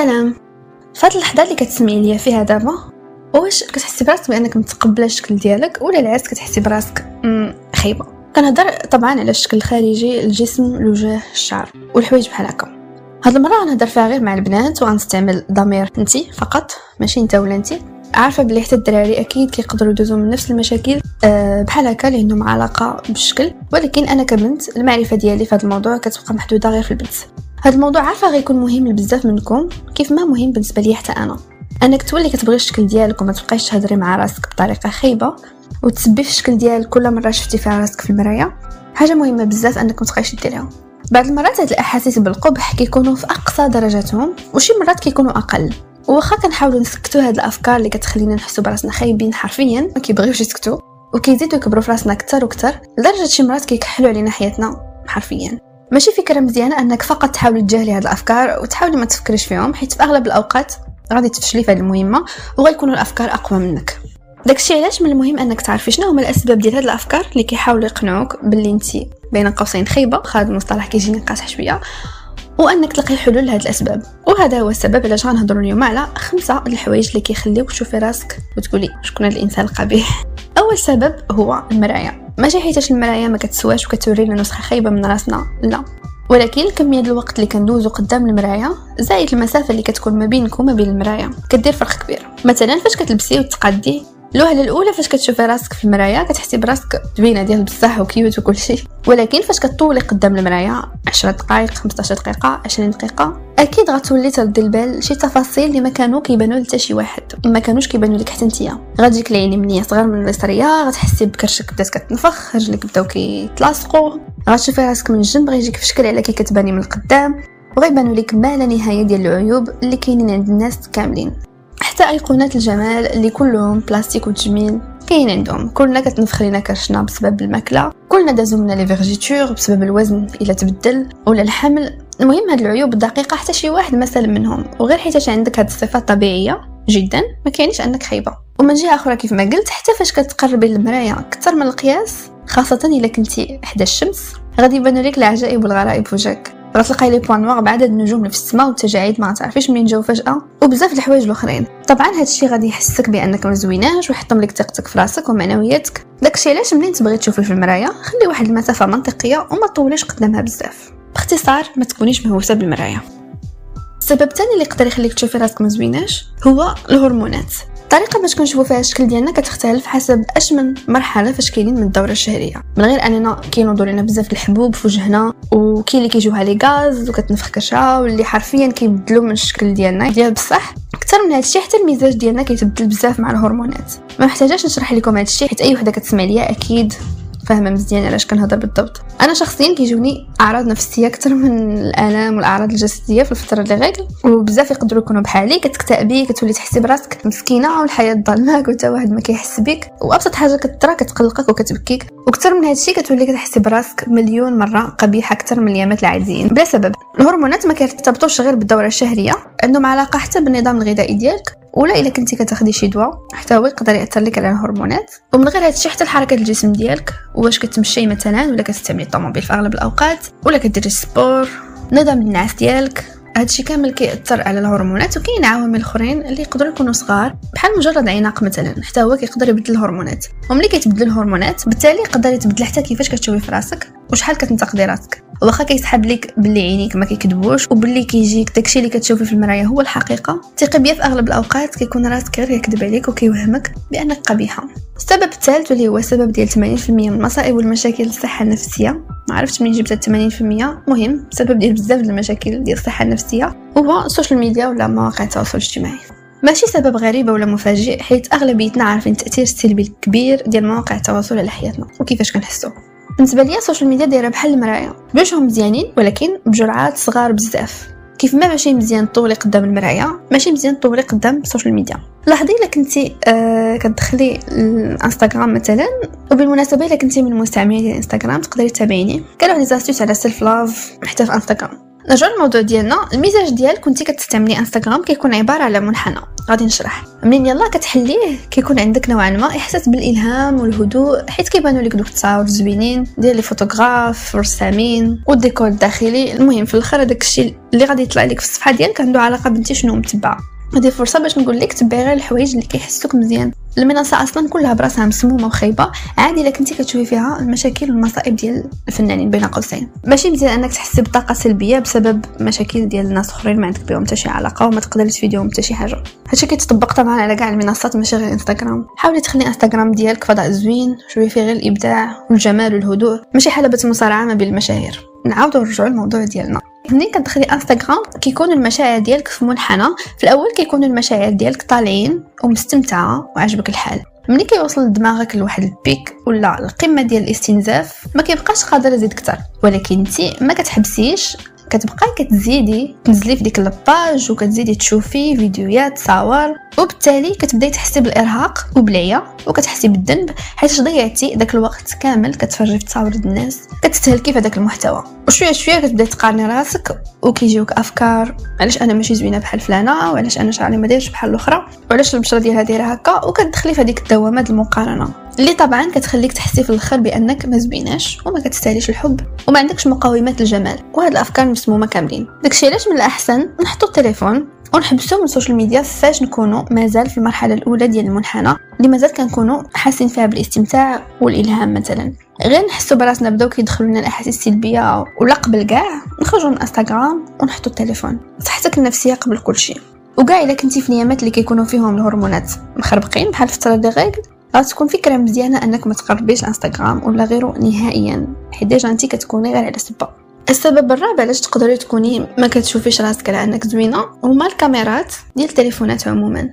سلام. فهاد اللحظة اللي كتسمعي ليا فيها دابا واش كتحسي براسك بأنك متقبلة الشكل ديالك ولا العكس كتحسي براسك؟ خايبة. كنهضر طبعا على الشكل الخارجي الجسم الوجه الشعر والحوايج بحال هكا. هاد المرة غنهضر فيها غير مع البنات وغنستعمل ضمير. انتي فقط؟ ماشي انت ولا انتي؟ عارفة بلي حتى الدراري أكيد كيقدروا يدوزوا من نفس المشاكل أه بحال هكا اللي عندهم علاقة بالشكل. ولكن أنا كبنت المعرفة ديالي في هذا الموضوع كتبقى محدودة غير في البنت. هذا الموضوع عارفة غيكون مهم لبزاف منكم؟ كيف ما مهم بالنسبة لي حتى أنا. انك تولي كتبغي الشكل ديالك وما تبقايش تهضري مع راسك بطريقة خايبة وتسبي في الشكل ديالك كل مرة شفتي فيها راسك في المراية. حاجة مهمة بزاف أنك ما تبقايش ديريها بعض المرات هاد الأحاسيس بالقبح كيكونوا في أقصى درجاتهم وشي مرات كيكونوا أقل. واخا كنحاولوا نسكتوا هاد الأفكار اللي كتخلينا نحسوا براسنا خايبين حرفيا ما كيبغيوش يسكتوا. وكيزيدوا يكبروا في راسنا أكثر وأكثر لدرجة شي مرات كيكحلوا علينا حياتنا حرفيا. ماشي فكرة مزيانة أنك فقط تحاولي تجاهلي هاد الأفكار وتحاولي ما تفكريش فيهم حيت في أغلب الأوقات غادي تفشلي في هذه المهمة وغيكونوا الأفكار أقوى منك. داكشي علاش من المهم أنك تعرفي شنو هما الأسباب ديال هاد الأفكار اللي كيحاولوا يقنعوك باللي انت بين قوسين خايبة هذا المصطلح كيجيني قاصح شوية وأنك تلقي حلول لهاد الأسباب. وهذا هو السبب علاش غنهضروا اليوم على خمسة الحوايج اللي كيخليوك تشوفي راسك وتقولي شكون هذا الإنسان القبيح. أول سبب هو المراية. ماشي حيتاش المرايه ما كتسواش وكتورينا نسخة خايبة من راسنا لا. ولكن كمية الوقت اللي كندوزو قدام المراية زائد المسافة اللي كتكون ما بينك وما بين المراية كدير فرق كبير. مثلا فاش كتلبسي وتقادي الوهله الأولى فاش كتشوفي راسك في المرايه كتحسي براسك زوينة ديال بصح وكيوت وكل شيء ولكن فاش كطولي قدام المرايه 10 دقائق 15 دقيقة 20 دقيقة أكيد غتولي تردي البال شي تفاصيل اللي ما كانوا كيبانوا لتا شي واحد. ما كانوش كيبانوا لك حتى نتيا. غتجيك العين منيه صغر من اليسريه غتحسي بكرشك بدات كتنفخ رجلك بداو كيتلاصقوا غتشوفي راسك من الجنب غيجيك في شكل على كي كتباني من القدام. وغيبانوا لك ما لا نهاية ديال العيوب اللي كاينين عند الناس كاملين. حتى ايقونات الجمال اللي كلهم بلاستيك وتجميل كاين عندهم. كلنا كتنفخ لينا كرشنا بسبب الماكلة. كلنا دازو منا لي بسبب الوزن إلا تبدل. ولا الحمل المهم هاد العيوب الدقيقة حتى شي واحد ما سلم منهم. وغير حيت عندك هاد الصفات طبيعية جدا ما كاينش انك خايبه ومن جهة أخرى كيف ما قلت حتى فاش كتقربي للمراية أكثر من القياس خاصة إلا كنتي حدا الشمس غادي يبان لك العجائب والغرائب وجهك. غتلقاي لي بوان نوار بعدد النجوم في السماء والتجاعيد ما تعرفيش منين جاو فجأة وبزاف الحوايج الأخرين. طبعا هادشي غادي يحسك بأنك ما زويناش ويحطم لك ثقتك في راسك ومعنوياتك. داكشي علاش منين تبغي تشوفي في المراية؟ خلي واحد المسافة منطقية وما طوليش قدامها بزاف. باختصار ما تكونيش مهووسة بالمرايه السبب الثاني اللي يقدر يخليك تشوفي راسك مزويناش هو الهرمونات. الطريقة باش كنشوفوا فيها الشكل ديالنا كتختلف حسب اش من مرحلة فاش كاينين من الدورة الشهرية. من غير أننا كينوضوا لنا بزاف الحبوب في وجهنا وكاين اللي كيجيوها لي غاز وكتنفخ كرشها واللي حرفيا كيبدلوا من الشكل ديالنا. ديال بصح أكثر من هادشي حتى المزاج ديالنا كيتبدل بزاف مع الهرمونات. ما محتاجاش نشرح لكم هادشي حيت أي وحدة كتسمع ليا أكيد فاهمة مزيان علاش كنهضر بالضبط. أنا شخصيا كيجوني أعراض نفسية أكثر من الالام والأعراض الجسدية في الفترة اللي غير وبزاف يقدروا يكونوا بحالي. كتكتئبي كتولي تحسي براسك مسكينة والحياة ظلماك وتا واحد ما كيحس بك وأبسط حاجة كترى كتقلقك وكتبكيك. وأكثر من هادشي كتولي كتحسي براسك مليون مرة قبيحة أكثر من الأيامات العاديين. بلا سبب. الهرمونات ما كيرتبطوش غير بالدورة الشهرية عندهم علاقة حتى بالنظام الغذائي ديالك. ولا الا كنتي كتاخدي شي دواء حتى هو يقدر يأثر لك على الهرمونات. ومن غير هادشي حتى حركه الجسم ديالك واش كتمشي مثلا ولا كتستعملي ال automobile في أغلب الأوقات ولا كديري sport نظام النعاس ديالك هادشي كامل كيأثر على الهرمونات وكاين عوامل أخرين اللي يقدروا يكونوا صغار. بحال مجرد عناق مثلا حتى هو كيقدر يبدل الهرمونات. وملي كيتبدل الهرمونات بالتالي يقدر يتبدل حتى كيفاش كتشوفي في راسك وشحال كتنتقدي راسك. واخا كيسحب لك باللي عينيك ما كيكذبوش وباللي كيجيك داكشي اللي كتشوفي في المرايه هو الحقيقة. ثقي بيا في أغلب الأوقات كيكون راسك غير يكذب عليك وكيوهمك بأنك قبيحة. السبب الثالث واللي هو السبب ديال 80% من المصائب والمشاكل الصحة النفسية. ما عرفتش منين جبت 80% مهم سبب ديال بزاف المشاكل ديال الصحة النفسية هو ال social media ولا مواقع التواصل الاجتماعي. ماشي سبب غريب ولا مفاجئ حيت أغلبيتنا عارفين التاثير السلبي الكبير ديال مواقع التواصل على حياتنا وكيفاش كنحسو. بالنسبة ليا ال social media دايرة بحال المرايه بجوجهم مزيانين ولكن بجرعات صغار بزاف. كيف ما ماشي مزيان طولي قدام المرايه ماشي مزيان طولي قدام ال social media لاحظي إلا كنتي آه كتدخلي الإنستغرام مثلا وبالمناسبة إلا كنتي من المستعملين ديال الانستغرام تقدري تتابعيني. كانوا واحد des astuces على self love حتى في إنستغرام. نرجعو للموضوع ديالنا الميزاج ديال كنتي كتستعملي انستغرام كيكون عبارة على منحنى. غادي نشرح. منين يلا كتحليه كيكون عندك نوعا ما إحساس بالإلهام والهدوء حيت كيبانوا لك دوك التصاور زوينين ديال les photographes ورسامين والديكور الداخلي. المهم في الآخر هذاك الشيء اللي غادي يطلع لك في الصفحة ديالك عنده علاقة بنتي شنو متبعة. هذه فرصه باش نقول لك تبعي غير الحوايج اللي كيحسوك مزيان. المنصة أصلا كلها براسها مسمومة وخايبة. عادي إلا كنتي كتشوفي فيها المشاكل والمصائب ديال الفنانين بين قوسين. ماشي مزيان إنك تحسي بطاقه سلبية بسبب مشاكل ديال الناس أخرين ما عندك بهم حتى شي علاقة وما تقدري تفيديهم حتى شي حاجة. هادشي كيتطبق طبعا على كاع المنصات ماشي غير انستغرام حاولي تخلي انستغرام ديالك فضاء زوين شوفي فيه غير الإبداع والجمال والهدوء. ماشي حلبة مصارعه ما بين المشاهير نعاودو نرجعو للموضوع ديالنا. ملي كتدخلي انستغرام كيكون المشاعر ديالك في منحنى. في الأول كيكون المشاعر ديالك طالعين ومستمتعة وعجبك الحال. ملي كيوصل دماغك لواحد ال pic ولا القمة ديال الاستنزاف ما كيبقاش قادر يزيد أكثر ولكن انت ما كتحبسيش كتبقاي كتزيدي تنزلي في ديك la page وكتزيدي تشوفي فيديوهات صور وبالتالي كتبداي تحسي بالإرهاق وبالعيا وكتحسي بالذنب حيت ضيعتي داك الوقت كامل كتفرجي في تصاور الناس كتستهلكي في هذاك المحتوى. وشوية شوية كتبداي تقارني راسك وكيجيوك أفكار علاش أنا ماشي زوينة بحال فلانة؟ وعلاش أنا شعري ما دايرش بحال الأخرى؟ وعلاش البشرة ديالها دايرة هكا؟ وكتدخلي في هذيك الدوامات المقارنة. اللي طبعا كتخليك تحسي في الآخر بأنك ما زويناش وما كتستاهليش الحب وما عندكش مقومات الجمال وهاد الأفكار مسمومة كاملين. داكشي علاش من الأحسن نحطو التليفون ونحبسو من السوشيال ميديا فاش نكونوا مازال في المرحلة الأولى ديال المنحنى اللي مازال كنكونوا حاسين فيها بالإستمتاع والإلهام مثلا. غير نحسو براسنا بداو كيدخلوا لنا الأحاسيس السلبية ولا قبل كاع نخرجوا من انستغرام ونحطوا التليفون. صحتك النفسية قبل كل شيء. وكاع إلا كنتي في نيامات اللي كيكونوا فيهم الهرمونات. مخربقين بحال فترة des règles غتكون فكرة مزيانة أنك ما تقربيش الانستغرام ولا غيره نهائيا. حيت déjà انت كتكوني غير على سبه السبب الرابع علاش تقدري تكوني ما كتشوفيش راسك على أنك زوينة؟ هما الكاميرات ديال التليفونات عموما؟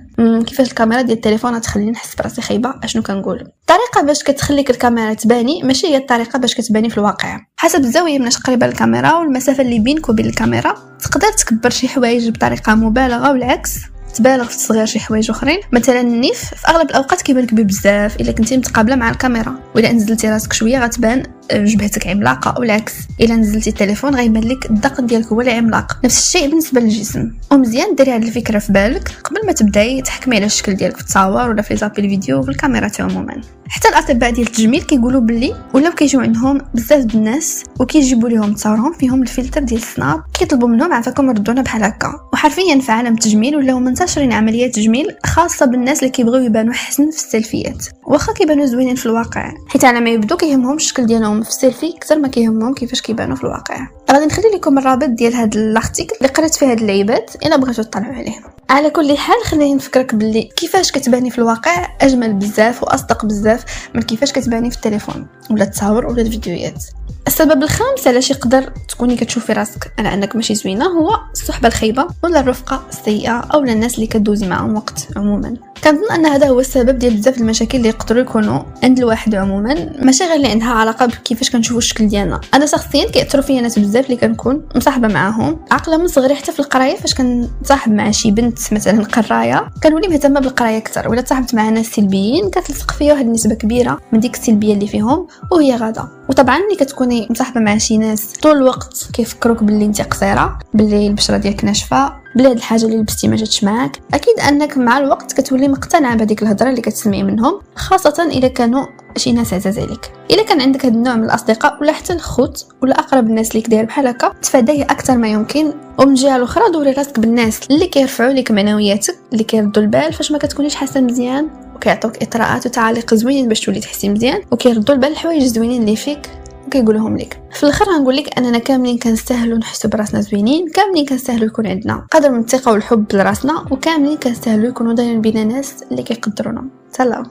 كيفاش الكاميرا ديال التليفون تخليني نحس براسي خايبة؟ أشنو كنقول؟ الطريقة باش كتخليك الكاميرا تباني ماشي هي الطريقة باش كتباني في الواقع. حسب الزاوية مناش قريبة للكاميرا والمسافة اللي بينك وبين الكاميرا تقدر تكبر شي حوايج بطريقة مبالغة والعكس. تبالغ في تصغير شي حوايج اخرين. مثلا النيف في أغلب الأوقات كيبان كبير بزاف إلا كنتي متقابلة مع الكاميرا وإلا نزلتي راسك شوية غتبان. جبهتك عملاقة أو العكس إلا نزلتي التليفون غيبان لك الدقن ديالك هو اللي عملاق. نفس الشيء بالنسبة للجسم. ومزيان ديري هذه الفكرة في بالك. قبل ما تبداي تحكمي على الشكل ديالك في التصاور ولا في زابي الفيديو في الكاميرات عموما. حتى الأطباء ديال التجميل كيقولوا باللي ولاو كيجيو عندهم بزاف الناس وكيجيبوا لهم تصاورهم فيهم الفلتر ديال السناب. كيطلبوا منهم عافاكم ردونا بحال هكا. وحرفيا في عالم التجميل ولاو منتشرين عمليات تجميل خاصة بالناس اللي كيبغيو يبانوا حسن في السيلفيات. واخا كيبانوا زوينين في الواقع. حيت على ما يبدو كيهمهم الشكل ديالهم في السيلفي أكثر ما كيهمهم كيفاش كيبانوا في الواقع. غادي نخلي لكم الرابط ديال هاد ال article اللي قريت فيه هاد اللعيبات إلا بغيتو تطلعوا عليه. على كل حال خليني نفكرك باللي كيفاش كتباني في الواقع؟ أجمل بزاف وأصدق بزاف من كيفاش كتباني في التليفون ولا التصاور ولا الفيديوهات. السبب الخامس علاش يقدر تكوني كتشوفي راسك؟ على أنك ماشي زوينة هو الصحبه الخايبة ولا الرفقة السيئة أو الناس اللي كدوزي معاهم وقت عموما. كنظن أن هذا هو السبب ديال بزاف المشاكل اللي يقدروا يكونوا عند الواحد عموما ماشي غير اللي عندها علاقة بكيفاش كنشوفوا الشكل ديالنا. أنا شخصيا كيأثروا فيا ناس بزاف اللي كنكون مصاحبة معاهم عاقله من صغري حتى في القراية فاش كنصاحب مع شي بنت مثلا قراية كنولي مهتمه بالقراية أكثر ولا تصاحبت مع ناس سلبيين كتلصق فيا واحد النسبة كبيرة من ديك السلبية اللي فيهم وهي غادة. وطبعا ملي كتكوني مصاحبة مع شي ناس طول الوقت كيفكروك باللي انت قصيرة باللي البشرة ديالك ناشفة بلا هاد الحاجة اللي لبستي ما جاتش معاك أكيد أنك مع الوقت كتولي مقتنعة بهذيك الهضرة اللي كتسمعي منهم خاصة اذا كانوا شي ناس عزاز عليك. إلا كان عندك هاد النوع من الأصدقاء ولا حتى الخوت ولا أقرب الناس ليك داير بحال هكا تفاديه أكثر ما يمكن ومن جهة الأخرى دوري راسك بالناس اللي كيرفعوا لك معنوياتك اللي كيردوا البال فاش ما كتكونيش حاسة مزيان وكيعطوك إطراءات وتعاليق زوينين باش تولي تحسي مزيان وكيردوا البال الحوايج زوينين اللي فيك وكيقولوهم لك في الأخر غنقول لك أننا كاملين كنستاهلوا نحسوا براسنا زوينين كاملين كنستاهلوا يكون عندنا قدر من الثقة والحب لراسنا وكاملين كنستاهلوا يكونوا دايرين بينا ناس اللي كيقدرونا. سلام.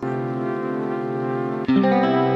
Música